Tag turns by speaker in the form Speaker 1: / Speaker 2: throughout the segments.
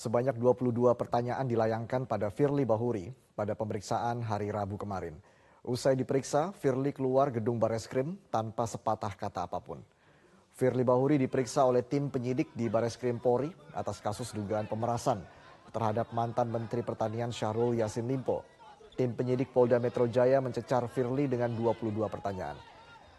Speaker 1: Sebanyak 22 pertanyaan dilayangkan pada Firly Bahuri pada pemeriksaan hari Rabu kemarin. Usai diperiksa, Firly keluar gedung Bareskrim tanpa sepatah kata apa pun. Firly Bahuri diperiksa oleh tim penyidik di Bareskrim Polri atas kasus dugaan pemerasan terhadap mantan Menteri Pertanian Syahrul Yassin Limpo. Tim penyidik Polda Metro Jaya mencecar Firly dengan 22 pertanyaan.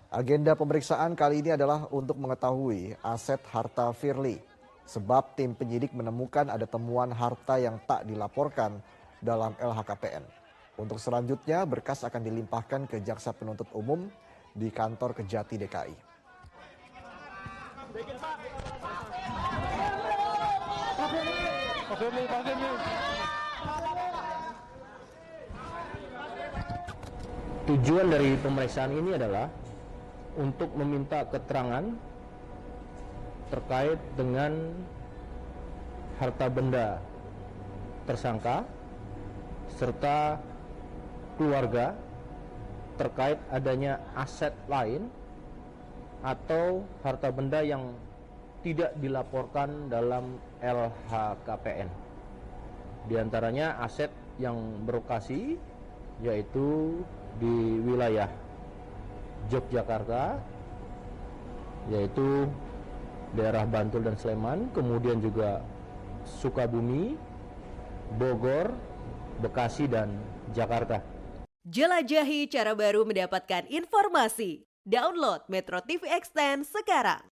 Speaker 1: Agenda pemeriksaan kali ini adalah untuk mengetahui aset harta Firly sebab tim penyidik menemukan ada temuan harta yang tak dilaporkan dalam LHKPN. Untuk selanjutnya berkas akan dilimpahkan ke Jaksa Penuntut Umum di kantor Kejati DKI.
Speaker 2: Tujuan dari pemeriksaan ini adalah untuk meminta keterangan terkait dengan harta benda tersangka serta keluarga terkait adanya aset lain atau harta benda yang tidak dilaporkan dalam LHKPN. Di antaranya aset yang berlokasi yaitu di wilayah Yogyakarta yaitu daerah Bantul dan Sleman, kemudian juga Sukabumi, Bogor, Bekasi dan Jakarta.
Speaker 3: Jelajahi cara baru mendapatkan informasi. Download Metro TV Extend sekarang.